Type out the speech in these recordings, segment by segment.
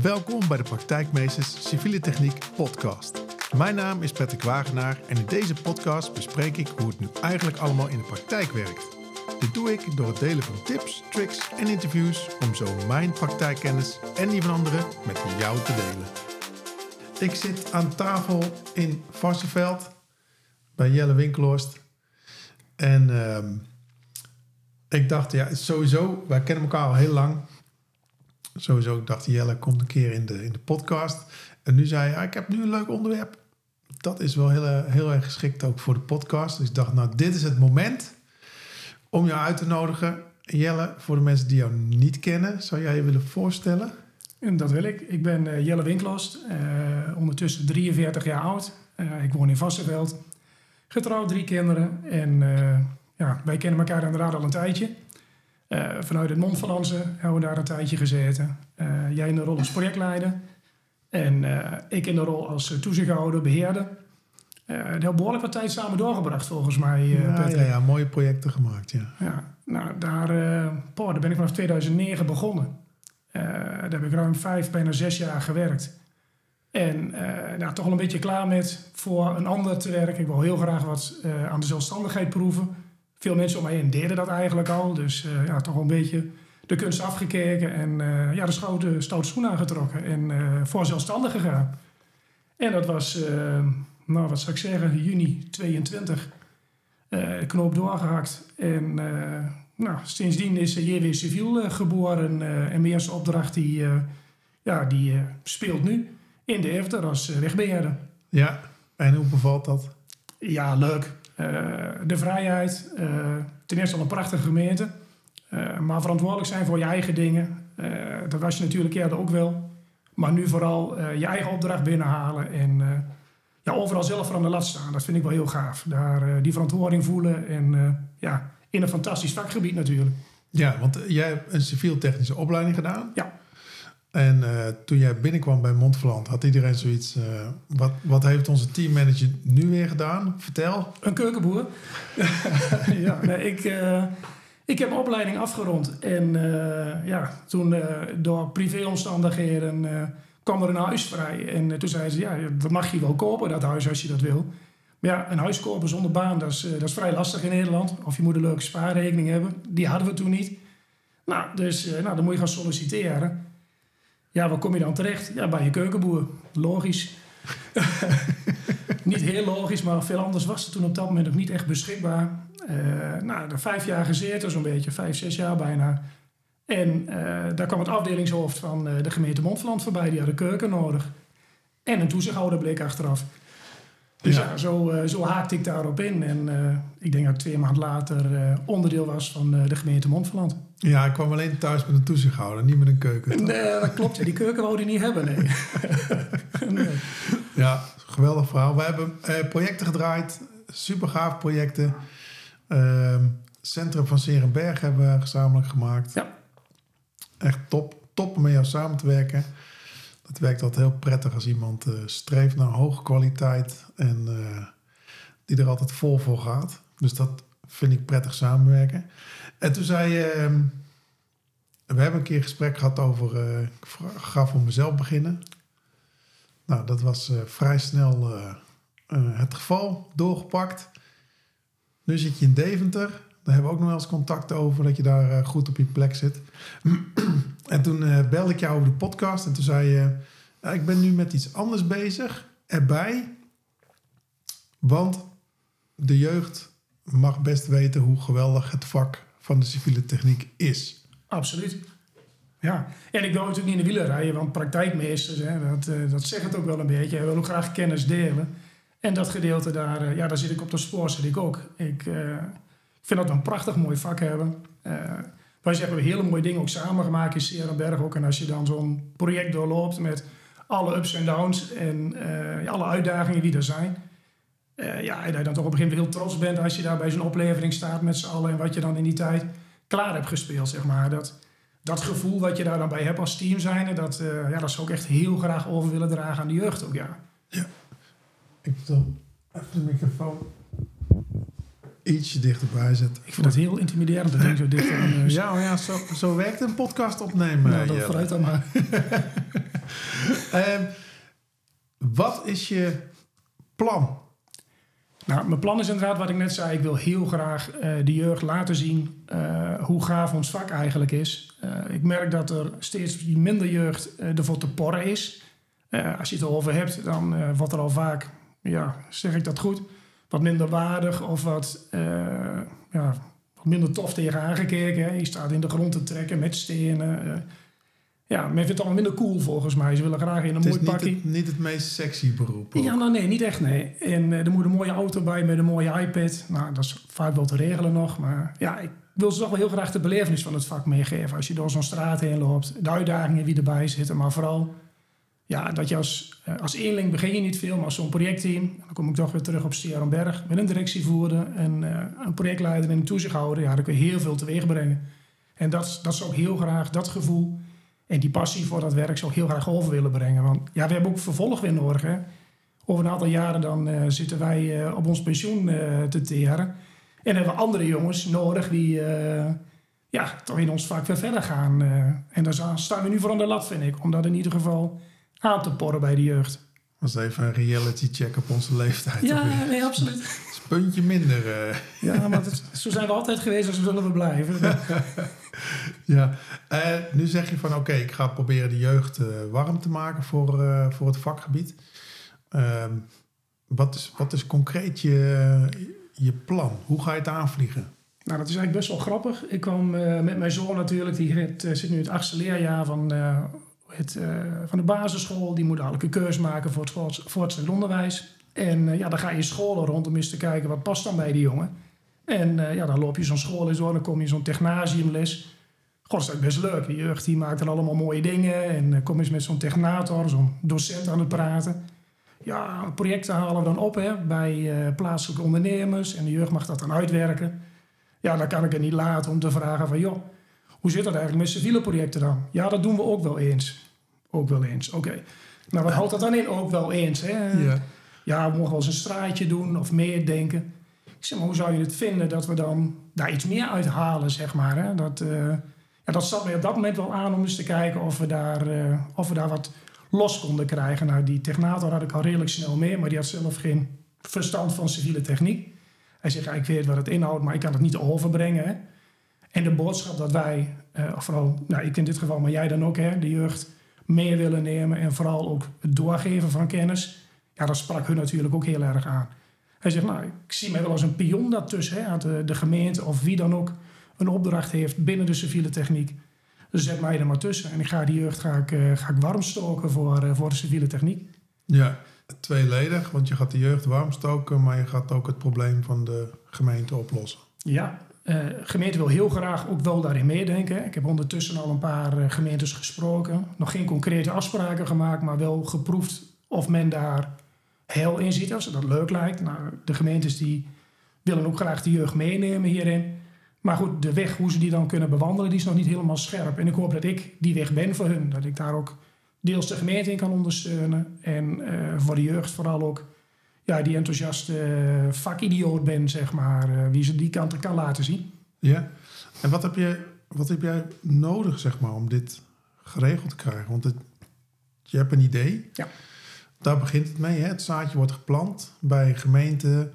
Welkom bij de Praktijkmeesters Civiele Techniek podcast. Mijn naam is Patrick Wagenaar en in deze podcast bespreek ik hoe het nu eigenlijk allemaal in de praktijk werkt. Dit doe ik door het delen van tips, tricks en interviews om zo mijn praktijkkennis en die van anderen met jou te delen. Ik zit aan tafel in Varsenveld bij Jelle Winkelhorst. En ehm, ik dacht, ja, sowieso, wij kennen elkaar al heel lang. Sowieso, ik dacht, Jelle komt een keer in de, in de podcast. En nu zei hij, ik heb nu een leuk onderwerp. Dat is wel heel, heel erg geschikt ook voor de podcast. Dus ik dacht, nou, dit is het moment om jou uit te nodigen. Jelle, voor de mensen die jou niet kennen, zou jij je willen voorstellen? En dat wil ik. Ik ben uh, Jelle Winklost, uh, ondertussen 43 jaar oud. Ik woon in Vassenveld. Getrouwd, drie kinderen. En ja, wij kennen elkaar inderdaad al een tijdje. Vanuit het Montferlandse hebben we daar een tijdje gezeten. jij in de rol als projectleider. En ik in de rol als toezichthouder, beheerder. Uh, hebben behoorlijk wat tijd samen doorgebracht, volgens mij. Uh, ja, ja, ja, mooie projecten gemaakt, ja. ja nou, daar, uh, daar ben ik vanaf 2009 begonnen. daar heb ik ruim vijf, bijna zes jaar gewerkt. En nou, toch wel een beetje klaar met voor een ander te werken. Ik wil heel graag wat aan de zelfstandigheid proeven. Veel mensen om mij heen deden dat eigenlijk al. Dus ja, toch wel een beetje de kunst afgekeken en ja, de stoute, stoute schoen aangetrokken. En voor zelfstandig gegaan. En dat was nou wat zou ik zeggen, juni 22 uh, knoop doorgehakt. En nou, sindsdien is JW Civiel geboren. en mijn eerste opdracht die, ja, die speelt nu in de Efter als wegbeheerder. Ja, en hoe bevalt dat? Ja, leuk. De vrijheid. ten eerste al een prachtige gemeente. maar verantwoordelijk zijn voor je eigen dingen. dat was je natuurlijk eerder ook wel. Maar nu vooral je eigen opdracht binnenhalen en ja, overal zelf aan de lat staan. Dat vind ik wel heel gaaf. Daar die verantwoording voelen en ja, in een fantastisch vakgebied natuurlijk. Ja, want jij hebt een civiel-technische opleiding gedaan. Ja. En uh, toen jij binnenkwam bij Montferland, had iedereen zoiets. wat, wat heeft onze teammanager nu weer gedaan? Vertel. Een keukenboer. ja, nee, ik, ik heb opleiding afgerond. En ja, toen door privéomstandigheden kwam er een huis vrij. En uh, toen zei ze, ja, dat mag je wel kopen, dat huis, als je dat wil. Maar ja, een huis kopen zonder baan, dat is, uh, dat is vrij lastig in Nederland. Of je moet een leuke spaarrekening hebben. Die hadden we toen niet. Nou, dus uh, nou, dan moet je gaan solliciteren. Ja, waar kom je dan terecht? Ja, bij je keukenboer. Logisch. niet heel logisch, maar veel anders was het toen op dat moment ook niet echt beschikbaar. nou, er vijf jaar gezeten, zo'n beetje, vijf, zes jaar bijna. En uh, daar kwam het afdelingshoofd van uh, de gemeente Montferland voorbij. Die had een keuken nodig. En een toezichthouder bleek achteraf. Dus ja, zo, uh, zo, haakte ik daarop in. En ik denk dat ik twee maanden later onderdeel was van de gemeente Montferland. Ja, ik kwam alleen thuis met een toezichthouder, niet met een keuken. Nee, dat klopt. Ja. Die keuken wou hij niet hebben, nee. nee. Ja, geweldig verhaal. We hebben projecten gedraaid. Super gaaf projecten. Ehm, Centrum van Serenberg hebben we gezamenlijk gemaakt. Ja echt top, top om met jou samen te werken. Dat werkt altijd heel prettig als iemand uh, streeft naar hoge kwaliteit en uh, die er altijd vol voor gaat. Dus dat vind ik prettig samenwerken. En toen zei je, uh, we hebben een keer een gesprek gehad over, uh, ik ga voor mezelf beginnen. Nou, dat was vrij snel het geval, doorgepakt. Nu zit je in Deventer. Daar hebben we ook nog wel eens contact over, dat je daar uh, goed op je plek zit. en toen uh, belde ik jou over de podcast en toen zei je... Ik ben nu met iets anders bezig, erbij. Want de jeugd mag best weten hoe geweldig het vak van de civiele techniek is. Absoluut. Ja, en ik wil natuurlijk niet in de wielen rijden, want praktijkmeesters, hè, dat, uh, dat zegt het ook wel een beetje. Hij wil ook graag kennis delen. En dat gedeelte daar, ja, daar zit ik op de spoor, zit ik ook. Ik, ik vind dat een prachtig mooi vak hebben. Uh, wij zeggen we hele mooie dingen ook samen gemaakt in Serenberg ook. En als je dan zo'n project doorloopt met alle ups en downs en uh, alle uitdagingen die er zijn. Uh, ja, dat je dan toch op een gegeven moment heel trots bent als je daar bij zo'n oplevering staat met z'n allen. En wat je dan in die tijd klaar hebt gespeeld, zeg maar. Dat, dat gevoel wat je daar dan bij hebt als team zijn, dat, ja, dat zou ik echt heel graag over willen dragen aan de jeugd ook, ja. Ja. Ik wil de microfoon ietsje dichterbij zet. Ik vind het heel intimiderend. Dat zo dicht aan, uh, ja, ja zo, zo werkt een podcast opnemen. Nou, dat vooruit dan maar. Ehm, wat is je plan? Nou, mijn plan is inderdaad wat ik net zei. Ik wil heel graag eh, de jeugd laten zien eh, hoe gaaf ons vak eigenlijk is. Eh, ik merk dat er steeds minder jeugd ervoor te porren is. als je het erover hebt, dan wordt er al vaak, ja, zeg ik dat goed, wat minder waardig of wat, ja, wat minder tof tegen aangekeken. Hè. Je staat in de grond te trekken met stenen ja, men vindt het allemaal minder cool volgens mij. Ze willen graag in een mooi pakje. Het niet het meest sexy beroep. Ja, nou nee, niet echt nee. En uh, er moet een mooie auto bij met een mooie iPad. Nou, dat is vaak wel te regelen nog. Maar ja, ik wil ze toch wel heel graag de belevenis van het vak meegeven. Als je door zo'n straat heen loopt. De uitdagingen die erbij zitten. Maar vooral ja, dat je als, uh, als eenling begin je niet veel. Maar als zo'n projectteam. Dan kom ik toch weer terug op Stierenberg. Met een directievoerder en uh, een projectleider en een toezichthouder. Ja, dan kun je heel veel teweeg brengen. En dat, dat is ook heel graag dat gevoel en die passie voor dat werk zou ik heel graag over willen brengen. Want ja, we hebben ook vervolg weer nodig. Over een aantal jaren dan uh, zitten wij op ons pensioen te teren. En hebben we andere jongens nodig die ja, toch in ons vaak weer verder gaan. en daar staan we nu voor aan de lat, vind ik. Om dat in ieder geval aan te porren bij de jeugd. Dat is even een reality check op onze leeftijd. Ja, nee, absoluut. Is een puntje minder. Ja, maar zo zijn we altijd geweest en zo zullen we blijven. ja, uh, nu zeg je van oké, ik ga proberen de jeugd uh, warm te maken voor, voor het vakgebied. Ehm, wat, is, wat is concreet je, je plan? Hoe ga je het aanvliegen? Nou, dat is eigenlijk best wel grappig. Ik kwam met mijn zoon natuurlijk, die zit nu in het achtste leerjaar van, het, van de basisschool. Die moet eigenlijk een keuze maken voor het voortgezet onderwijs. En ja, dan ga je scholen rond om eens te kijken wat past dan bij die jongen. En uh, ja, dan loop je zo'n school eens door, dan kom je zo'n technasiumles. God, dat is best leuk. Die jeugd die maakt er allemaal mooie dingen. En kom eens met zo'n technator, zo'n docent aan het praten. Ja, projecten halen we dan op hè, bij plaatselijke ondernemers. En de jeugd mag dat dan uitwerken. Ja, dan kan ik het niet laten om te vragen van... joh, hoe zit dat eigenlijk met civiele projecten dan? Ja, dat doen we ook wel eens. Ook wel eens, oké. Nou, wat houdt dat dan in? Ook wel eens, hè? Ja. ja, we mogen wel eens een straatje doen of meer denken. Ik zeg maar, hoe zou je het vinden dat we dan daar iets meer uit halen, zeg maar. Hè? Dat, uh, ja, dat zat mij op dat moment wel aan om eens te kijken of we daar, uh, of we daar wat los konden krijgen. Nou, die technator had ik al redelijk snel mee, maar die had zelf geen verstand van civiele techniek. Hij zegt, ja, ik weet wat het inhoudt, maar ik kan het niet overbrengen. Hè? En de boodschap dat wij, uh, vooral nou, ik in dit geval, maar jij dan ook, hè, de jeugd mee willen nemen en vooral ook het doorgeven van kennis, ja, dat sprak hun natuurlijk ook heel erg aan. Hij zegt, nou, ik zie mij wel als een pion daartussen. Hè, de, de gemeente of wie dan ook een opdracht heeft binnen de civiele techniek. Dus zet mij er maar tussen. En ik ga die jeugd ga ik, uh, ga ik warm stoken voor, uh, voor de civiele techniek. Ja, tweeledig. Want je gaat de jeugd warm stoken, maar je gaat ook het probleem van de gemeente oplossen. Ja, uh, gemeente wil heel graag ook wel daarin meedenken. Ik heb ondertussen al een paar gemeentes gesproken. Nog geen concrete afspraken gemaakt, maar wel geproefd of men daar heel in ziet, als ze dat leuk lijkt. Nou, de gemeentes die willen ook graag de jeugd meenemen hierin. Maar goed, de weg hoe ze die dan kunnen bewandelen, die is nog niet helemaal scherp. En ik hoop dat ik die weg ben voor hun. Dat ik daar ook deels de gemeente in kan ondersteunen. En uh, voor de jeugd vooral ook ja, die enthousiaste uh, vakidioot ben, zeg maar. Uh, wie ze die kant kan laten zien. Ja, en wat heb, je, wat heb jij nodig, zeg maar, om dit geregeld te krijgen? Want het, je hebt een idee. Ja. Daar begint het mee. Hè? Het zaadje wordt geplant bij gemeenten,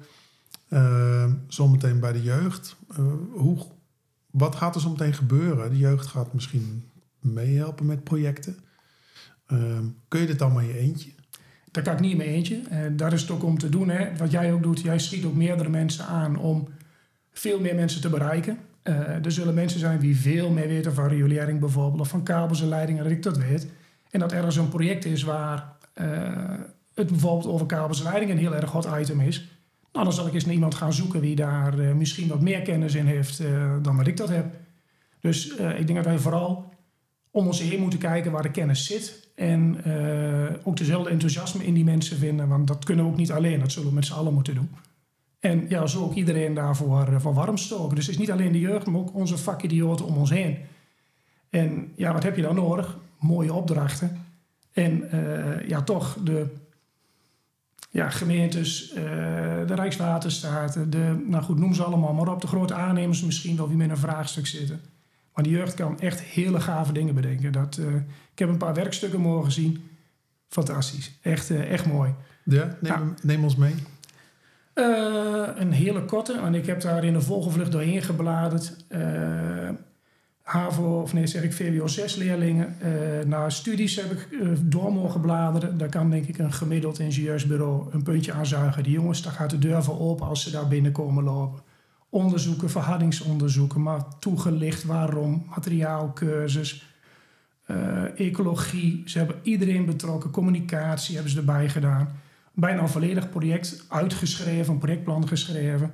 uh, zometeen bij de jeugd. Uh, hoe, wat gaat er zometeen gebeuren? De jeugd gaat misschien meehelpen met projecten. Uh, kun je dit allemaal in je eentje? Dat kan ik niet in mijn eentje. Uh, daar is het ook om te doen. Hè. Wat jij ook doet, jij schiet ook meerdere mensen aan om veel meer mensen te bereiken. Uh, er zullen mensen zijn die veel meer weten van riolering bijvoorbeeld, of van kabels en leidingen, dat ik dat weet. En dat er zo'n project is waar uh, het bijvoorbeeld over kabels en leidingen een heel erg hot item is. Nou, dan zal ik eens naar iemand gaan zoeken wie daar misschien wat meer kennis in heeft dan wat ik dat heb. Dus ik denk dat wij vooral om ons heen moeten kijken waar de kennis zit. En ook dezelfde enthousiasme in die mensen vinden. Want dat kunnen we ook niet alleen, dat zullen we met z'n allen moeten doen. En ja, zo ook iedereen daarvoor voor warm stoken. Dus het is niet alleen de jeugd, maar ook onze vakidioten om ons heen. En ja, wat heb je dan nodig? Mooie opdrachten en uh, ja, toch de ja, gemeentes, de Rijkswaterstaat, de, nou goed, noem ze allemaal maar op. De grote aannemers misschien wel wie met een vraagstuk zitten. Maar die jeugd kan echt hele gave dingen bedenken. Dat, eh, ik heb een paar werkstukken mogen zien. Fantastisch. Echt, eh, echt mooi. Ja, neem, neem ons mee. Uh, een hele korte, en ik heb daar in de volgevlucht doorheen gebladerd. HAVO, of nee, zeg ik VWO 6 leerlingen. Naar studies heb ik door mogen bladeren. Daar kan denk ik een gemiddeld ingenieursbureau een puntje aan zuigen. Die jongens, daar gaat de deur voor open als ze daar binnenkomen lopen. Onderzoeken, verhardingsonderzoeken, maar toegelicht waarom, materiaalcursus, ecologie. Ze hebben iedereen betrokken, communicatie hebben ze erbij gedaan bijna een volledig project uitgeschreven, een projectplan geschreven.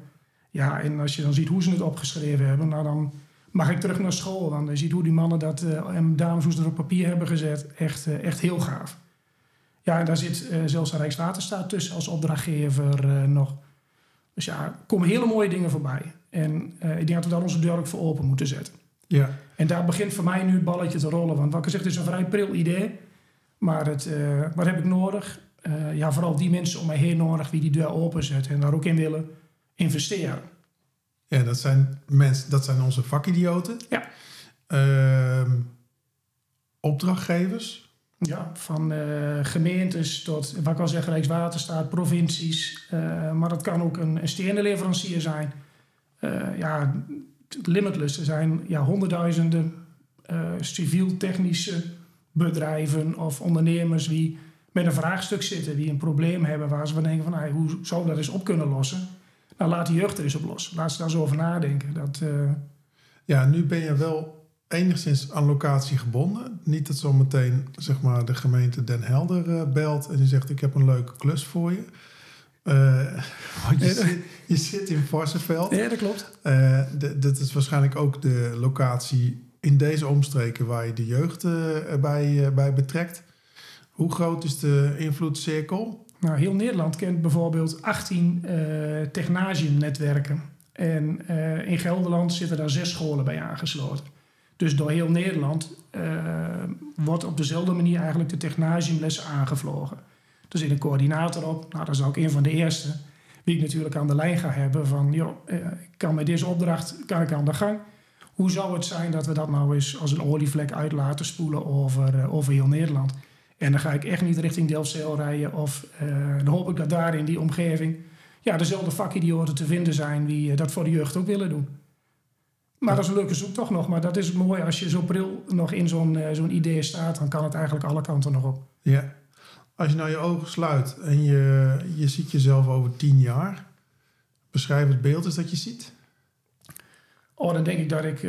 Ja, en als je dan ziet hoe ze het opgeschreven hebben, nou dan mag ik terug naar school. Dan je ziet hoe die mannen dat uh, en dames hoe ze het op papier hebben gezet. Echt, uh, echt heel gaaf. Ja, en daar zit zelfs de Rijkswaterstaat tussen als opdrachtgever nog. Dus ja, er komen hele mooie dingen voorbij. En ik denk dat we daar onze deur ook voor open moeten zetten. Ja. En daar begint voor mij nu het balletje te rollen. Want wat ik zeg, het is een vrij pril idee. Maar het, wat heb ik nodig? uh, ja, vooral die mensen om mij heen nodig die die deur openzetten en daar ook in willen investeren. Ja, dat zijn mensen, dat zijn onze vakidioten. Ja. Uh, opdrachtgevers. Ja, van uh, gemeentes tot, wat ik al zeg, Rijkswaterstaat, provincies. Uh, maar dat kan ook een, een leverancier zijn. ja, limitless. Er zijn ja, honderdduizenden civiel-technische bedrijven of ondernemers die met een vraagstuk zitten, die een probleem hebben waar ze van denken van hey, hoe zou dat eens op kunnen lossen? Nou, laat de jeugd er eens op los. Laat ze daar zo over nadenken. Dat. Ja, nu ben je wel enigszins aan locatie gebonden. Niet dat zometeen zeg maar, de gemeente Den Helder uh, belt en die zegt ik heb een leuke klus voor je. Uh, want je, zit, je zit in Varsenveld. Ja, dat klopt. dat is waarschijnlijk ook de locatie in deze omstreken waar je de jeugd bij, bij betrekt. Hoe groot is de invloedcirkel? Nou, heel Nederland kent bijvoorbeeld 18 uh, technagiumnetwerken. En uh, in Gelderland zitten daar zes scholen bij aangesloten. Dus door heel Nederland uh, wordt op dezelfde manier eigenlijk de technagiumlessen aangevlogen. Er zit een coördinator op. Nou, dat is ook een van de eerste. Wie ik natuurlijk aan de lijn ga hebben van... joh, ik kan met deze opdracht kan ik aan de gang. Hoe zou het zijn dat we dat nou eens als een olievlek uit laten spoelen over, over heel Nederland... En dan ga ik echt niet richting Delfzijl rijden. Of dan hoop ik dat daar in die omgeving ja, dezelfde vakidioten te vinden zijn die dat voor de jeugd ook willen doen. Maar dat is een leuke zoektocht nog. Maar dat is mooi als je zo pril nog in zo'n uh, zo'n idee staat. Dan kan het eigenlijk alle kanten nog op. Ja. Als je nou je ogen sluit en je, je ziet jezelf over tien jaar. Beschrijf het beeld eens dat je ziet. Oh, dan denk ik dat ik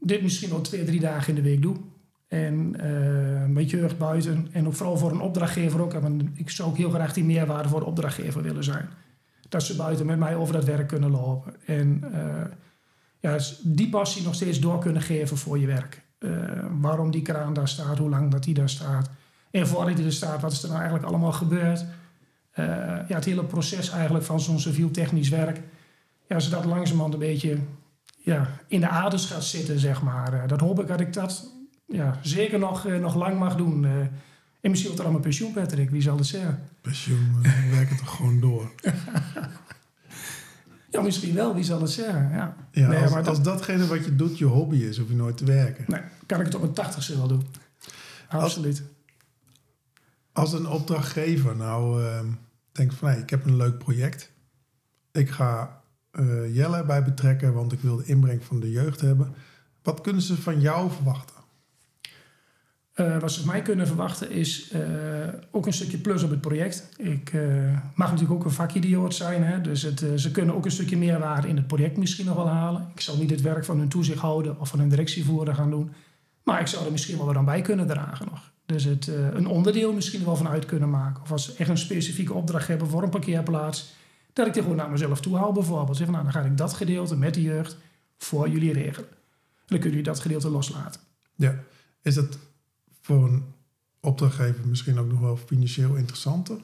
dit misschien wel twee, drie dagen in de week doe. En uh, een beetje jeugd buiten. En ook vooral voor een opdrachtgever ook. Want ik zou ook heel graag die meerwaarde voor de opdrachtgever willen zijn. Dat ze buiten met mij over dat werk kunnen lopen. En uh, ja, die passie nog steeds door kunnen geven voor je werk. Uh, waarom die kraan daar staat, hoe lang dat die daar staat. En voordat die er staat, wat is er nou eigenlijk allemaal gebeurd. ja, het hele proces eigenlijk van zo'n civiel-technisch werk. Ja, zodat langzamerhand een beetje ja, in de aders gaat zitten, zeg maar. dat hoop ik dat ik dat ja, zeker nog, nog lang mag doen. En misschien wordt er allemaal pensioen, Patrick. Wie zal het zeggen? Pensioen, we uh, werken toch gewoon door. ja, misschien wel. Wie zal het zeggen? Ja. ja nee, als, maar als datgene wat je doet je hobby is, hoef je nooit te werken. Nee, kan ik het op een tachtigste wel doen. Absoluut. Als, als een opdrachtgever nou ehm, denkt van... Hey, ik heb een leuk project. Ik ga Jelle bij betrekken, want ik wil de inbreng van de jeugd hebben. Wat kunnen ze van jou verwachten? Uh, wat ze van mij kunnen verwachten is uh, ook een stukje plus op het project. Ik uh, mag natuurlijk ook een vakidioot zijn. Hè? Dus het, ze kunnen ook een stukje meerwaarde in het project misschien nog wel halen. Ik zal niet het werk van hun toezichthouder of van hun directievoerder gaan doen. Maar ik zou er misschien wel wat aan bij kunnen dragen nog. Dus het, een onderdeel misschien wel van uit kunnen maken. Of als ze echt een specifieke opdracht hebben voor een parkeerplaats. Dat ik die gewoon naar mezelf toe hou bijvoorbeeld. Zeg nou, dan ga ik dat gedeelte met de jeugd voor jullie regelen. En dan kunnen jullie dat gedeelte loslaten. Ja, is dat voor een opdrachtgever misschien ook nog wel financieel interessanter?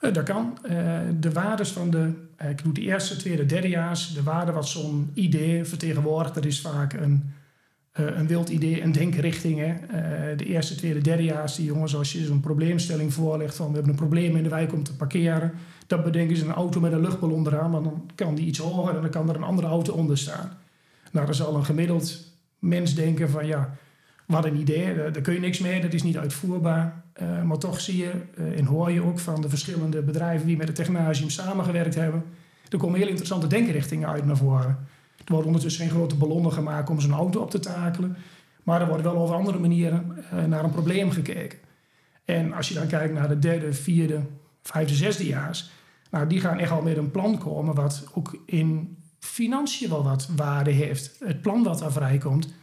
Uh, dat kan. Uh, de waardes van de, uh, ik doe de eerste, tweede, derdejaars, de waarde wat zo'n idee vertegenwoordigt, dat is vaak een, een wild idee, een denkrichting. Hè. de eerste, tweede, derdejaars, die jongens, als je zo'n probleemstelling voorlegt van we hebben een probleem in de wijk om te parkeren, dan bedenken ze een auto met een luchtballon eraan, want dan kan die iets hoger en dan kan er een andere auto onder staan. Nou, er zal een gemiddeld mens denken van ja, wat een idee, daar, daar kun je niks mee, dat is niet uitvoerbaar. Eh, maar toch zie je eh, en hoor je ook van de verschillende bedrijven die met het Technasium samengewerkt hebben. Er komen heel interessante denkrichtingen uit naar voren. Er worden ondertussen geen grote ballonnen gemaakt om zo'n auto op te takelen. Maar er wordt wel over andere manieren eh, naar een probleem gekeken. En als je dan kijkt naar de derde, vierde, vijfde, zesdejaars. Nou, die gaan echt al met een plan komen wat ook in financiën wel wat waarde heeft. Het plan wat daar vrijkomt,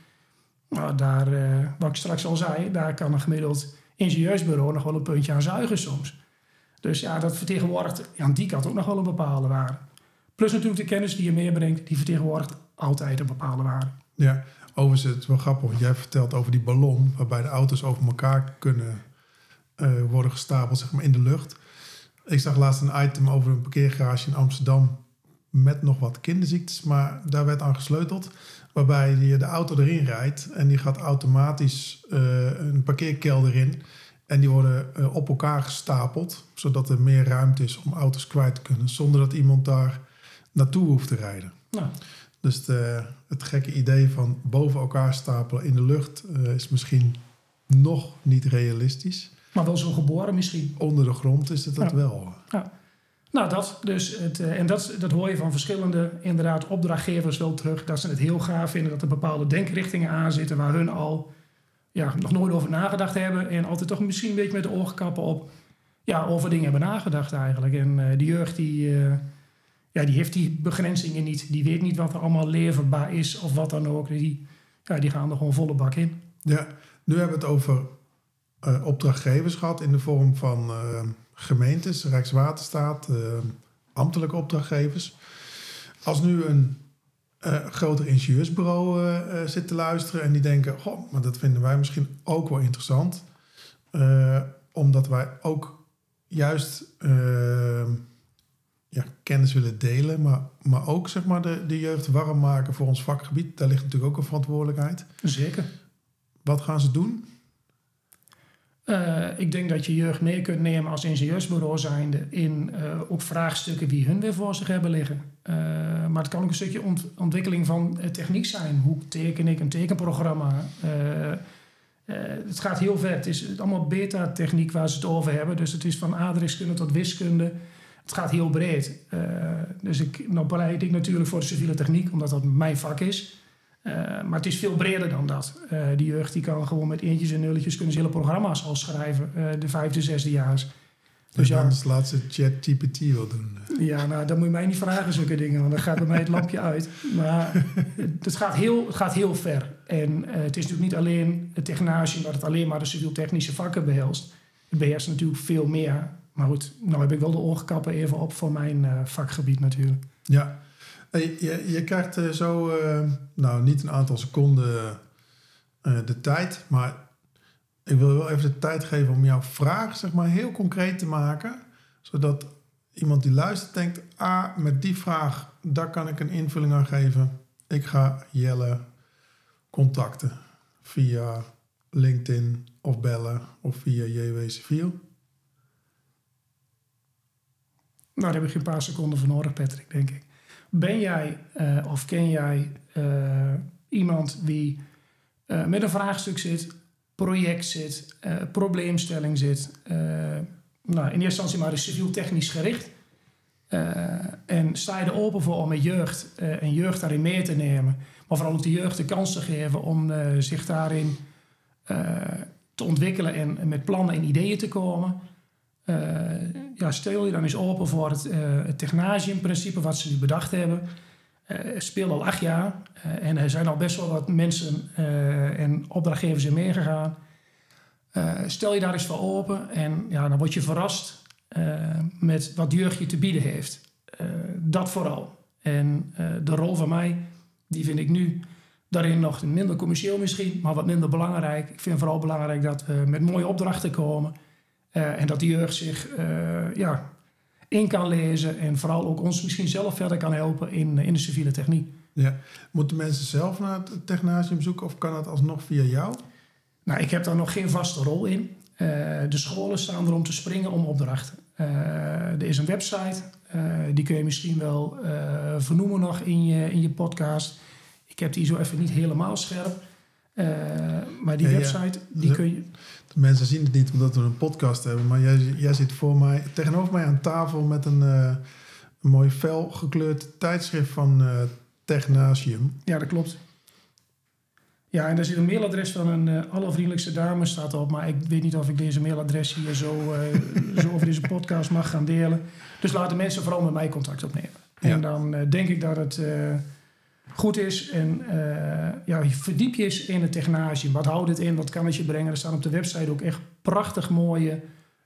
nou, daar, uh, wat ik straks al zei, daar kan een gemiddeld ingenieursbureau nog wel een puntje aan zuigen soms. Dus ja, dat vertegenwoordigt aan die kant ook nog wel een bepaalde waarde. Plus natuurlijk de kennis die je meebrengt, die vertegenwoordigt altijd een bepaalde waarde. Ja, overigens het is wel grappig, want jij vertelt over die ballon waarbij de auto's over elkaar kunnen uh, worden gestapeld zeg maar, in de lucht. Ik zag laatst een item over een parkeergarage in Amsterdam met nog wat kinderziektes, maar daar werd aan gesleuteld. Waarbij je de auto erin rijdt en die gaat automatisch uh, een parkeerkelder in. En die worden uh, op elkaar gestapeld, zodat er meer ruimte is om auto's kwijt te kunnen, zonder dat iemand daar naartoe hoeft te rijden. Dus de, het gekke idee van boven elkaar stapelen in de lucht uh, is misschien nog niet realistisch. Maar wel zo geboren misschien. Onder de grond is het dat ja. wel. Nou, dat dus. Het, uh, en dat, dat hoor je van verschillende inderdaad opdrachtgevers wel terug. Dat ze het heel gaaf vinden dat er bepaalde denkrichtingen aan zitten waar hun al ja, nog nooit over nagedacht hebben. En altijd toch misschien een beetje met de oorkappen op ja, over dingen hebben nagedacht eigenlijk. En uh, de jeugd die, uh, ja, die heeft die begrenzingen niet. Die weet niet wat er allemaal leverbaar is of wat dan ook. Die, ja, die gaan er gewoon volle bak in. Ja, nu hebben we het over opdrachtgevers gehad in de vorm van gemeentes, Rijkswaterstaat, uh, ambtelijke opdrachtgevers. Als nu een groter ingenieursbureau zit te luisteren en die denken: Goh, maar dat vinden wij misschien ook wel interessant, omdat wij ook juist ja, kennis willen delen, maar, maar ook zeg maar, de, de jeugd warm maken voor ons vakgebied. Daar ligt natuurlijk ook een verantwoordelijkheid. Zeker. Wat gaan ze doen? Uh, ik denk dat je jeugd mee kunt nemen als ingenieursbureau zijnde in uh, ook vraagstukken die hun weer voor zich hebben liggen. Uh, maar het kan ook een stukje ont ontwikkeling van techniek zijn. Hoe teken ik een tekenprogramma? het gaat heel ver. Het is allemaal beta-techniek waar ze het over hebben. Dus het is van aardrijkskunde tot wiskunde. Het gaat heel breed. dus ik nou bereid ik natuurlijk voor de civiele techniek, omdat dat mijn vak is. Uh, maar het is veel breder dan dat. Uh, die jeugd die kan gewoon met eentjes en nulletjes kunnen ze hele programma's al schrijven, uh, de vijfde, zesde jaars. Dus ja, anders laat ze ChatGPT wel doen. Ja, nou, dan moet je mij niet vragen zulke dingen, want dan gaat bij mij het lampje uit. Maar het gaat heel, het gaat heel ver. En het is natuurlijk niet alleen het technasium dat het alleen maar de civiel-technische vakken behelst. Het beheerst natuurlijk veel meer. Maar goed, nou heb ik wel de oorkappen even op voor mijn vakgebied natuurlijk. Ja, je, je krijgt uh, zo, nou niet een aantal seconden de tijd, maar ik wil wel even de tijd geven om jouw vraag zeg maar, heel concreet te maken. Zodat iemand die luistert denkt, ah, met die vraag, daar kan ik een invulling aan geven. Ik ga Jelle contacten via LinkedIn of bellen of via JW Civiel. Nou, daar heb ik geen paar seconden voor nodig, Patrick, denk ik. Ben jij uh, of ken jij uh, iemand die uh, met een vraagstuk zit, project zit, probleemstelling zit? nou, in eerste instantie maar civiel-technisch gericht. en sta je er open voor om met jeugd en jeugd daarin mee te nemen, maar vooral ook de jeugd de kans te geven om zich daarin te ontwikkelen en, en met plannen en ideeën te komen? Uh, ja, stel je dan eens open voor het, uh, het technasium-principe wat ze nu bedacht hebben. Uh, speelt al acht jaar en er zijn al best wel wat mensen en opdrachtgevers in meegegaan. stel je daar eens voor open en ja, dan word je verrast met wat jeugd je te bieden heeft. dat vooral. En de rol van mij, die vind ik nu daarin nog minder commercieel misschien, maar wat minder belangrijk. Ik vind vooral belangrijk dat we met mooie opdrachten komen. Uh, en dat de jeugd zich uh, ja, in kan lezen en vooral ook ons misschien zelf verder kan helpen in, in de civiele techniek. Ja. Moeten mensen zelf naar het technasium zoeken of kan dat alsnog via jou? Nou, ik heb daar nog geen vaste rol in. Uh, de scholen staan er om te springen om opdrachten. er is een website, die kun je misschien wel vernoemen nog in je, in je podcast. ik heb die zo even niet helemaal scherp. Eh, maar die Ja, ja. website, die kun je... Mensen zien het niet omdat we een podcast hebben, maar jij, jij zit voor mij, tegenover mij aan tafel met een, eh, een mooi fel gekleurd tijdschrift van eh Technasium. Ja, dat klopt. Ja, en daar zit een mailadres van een eh, allervriendelijkste dame staat op. Maar ik weet niet of ik deze mailadres hier zo, zo over deze podcast mag gaan delen. Dus laten mensen vooral met mij contact opnemen. Ja. En dan denk ik dat het goed is. En eh, ja, verdiep je eens in het technage. Wat houdt het in? Wat kan het je brengen? Er staan op de website ook echt prachtig mooie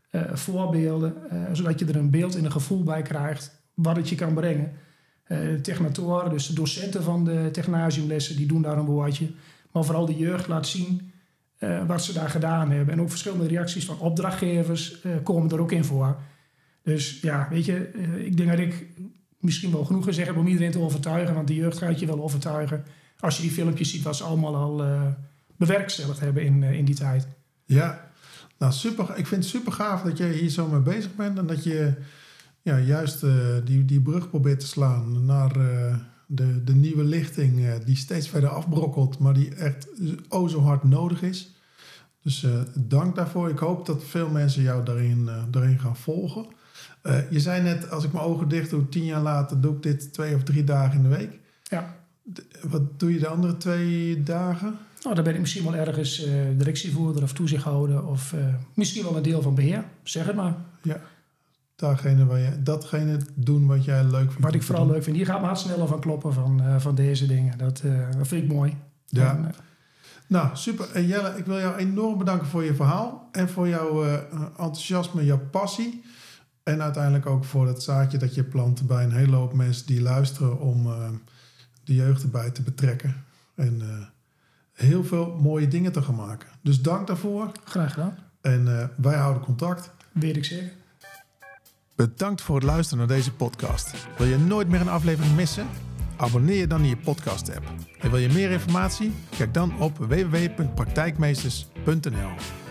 eh, voorbeelden. eh, zodat je er een beeld en een gevoel bij krijgt wat het je kan brengen. De technatoren, dus de docenten van de technasiumlessen, die doen daar een woordje. Maar vooral de jeugd laat zien wat ze daar gedaan hebben. En ook verschillende reacties van opdrachtgevers komen er ook in voor. Dus ja, weet je, ik denk dat ik misschien wel genoeg gezegd heb om iedereen te overtuigen. Want de jeugd gaat je wel overtuigen als je die filmpjes ziet wat ze allemaal al eh, bewerkstelligd hebben in, eh, in die tijd. Ja, nou super. Ik vind het super gaaf dat jij hier zo mee bezig bent en dat je ja, juist eh, die, die brug probeert te slaan naar de, de nieuwe lichting die steeds verder afbrokkelt, maar die echt oh zo hard nodig is. Dus dank daarvoor. Ik hoop dat veel mensen jou daarin, daarin gaan volgen. Eh, je zei net, als ik mijn ogen dicht doe, tien jaar later doe ik dit twee of drie dagen in de week. Ja. Wat doe je de andere twee dagen? Nou, dan ben ik misschien wel ergens eh, directievoerder of toezichthouder of eh, misschien wel een deel van beheer. Zeg het maar. Datgene, waar je, datgene doen wat jij leuk vindt. Wat ik vooral doen. leuk vind. Hier gaat hart sneller van kloppen van, van deze dingen. Dat, dat vind ik mooi. Ja. En, Nou, super. En Jelle, ik wil jou enorm bedanken voor je verhaal. En voor jouw enthousiasme, jouw passie. En uiteindelijk ook voor het zaadje dat je plant bij een hele hoop mensen die luisteren om eh, de jeugd erbij te betrekken. En eh, heel veel mooie dingen te gaan maken. Dus dank daarvoor. graag gedaan. En eh, wij houden contact. Weet ik zeker. Bedankt voor het luisteren naar deze podcast. Wil je nooit meer een aflevering missen? Abonneer je dan in je podcast app. En wil je meer informatie? Kijk dan op www.praktijkmeesters.nl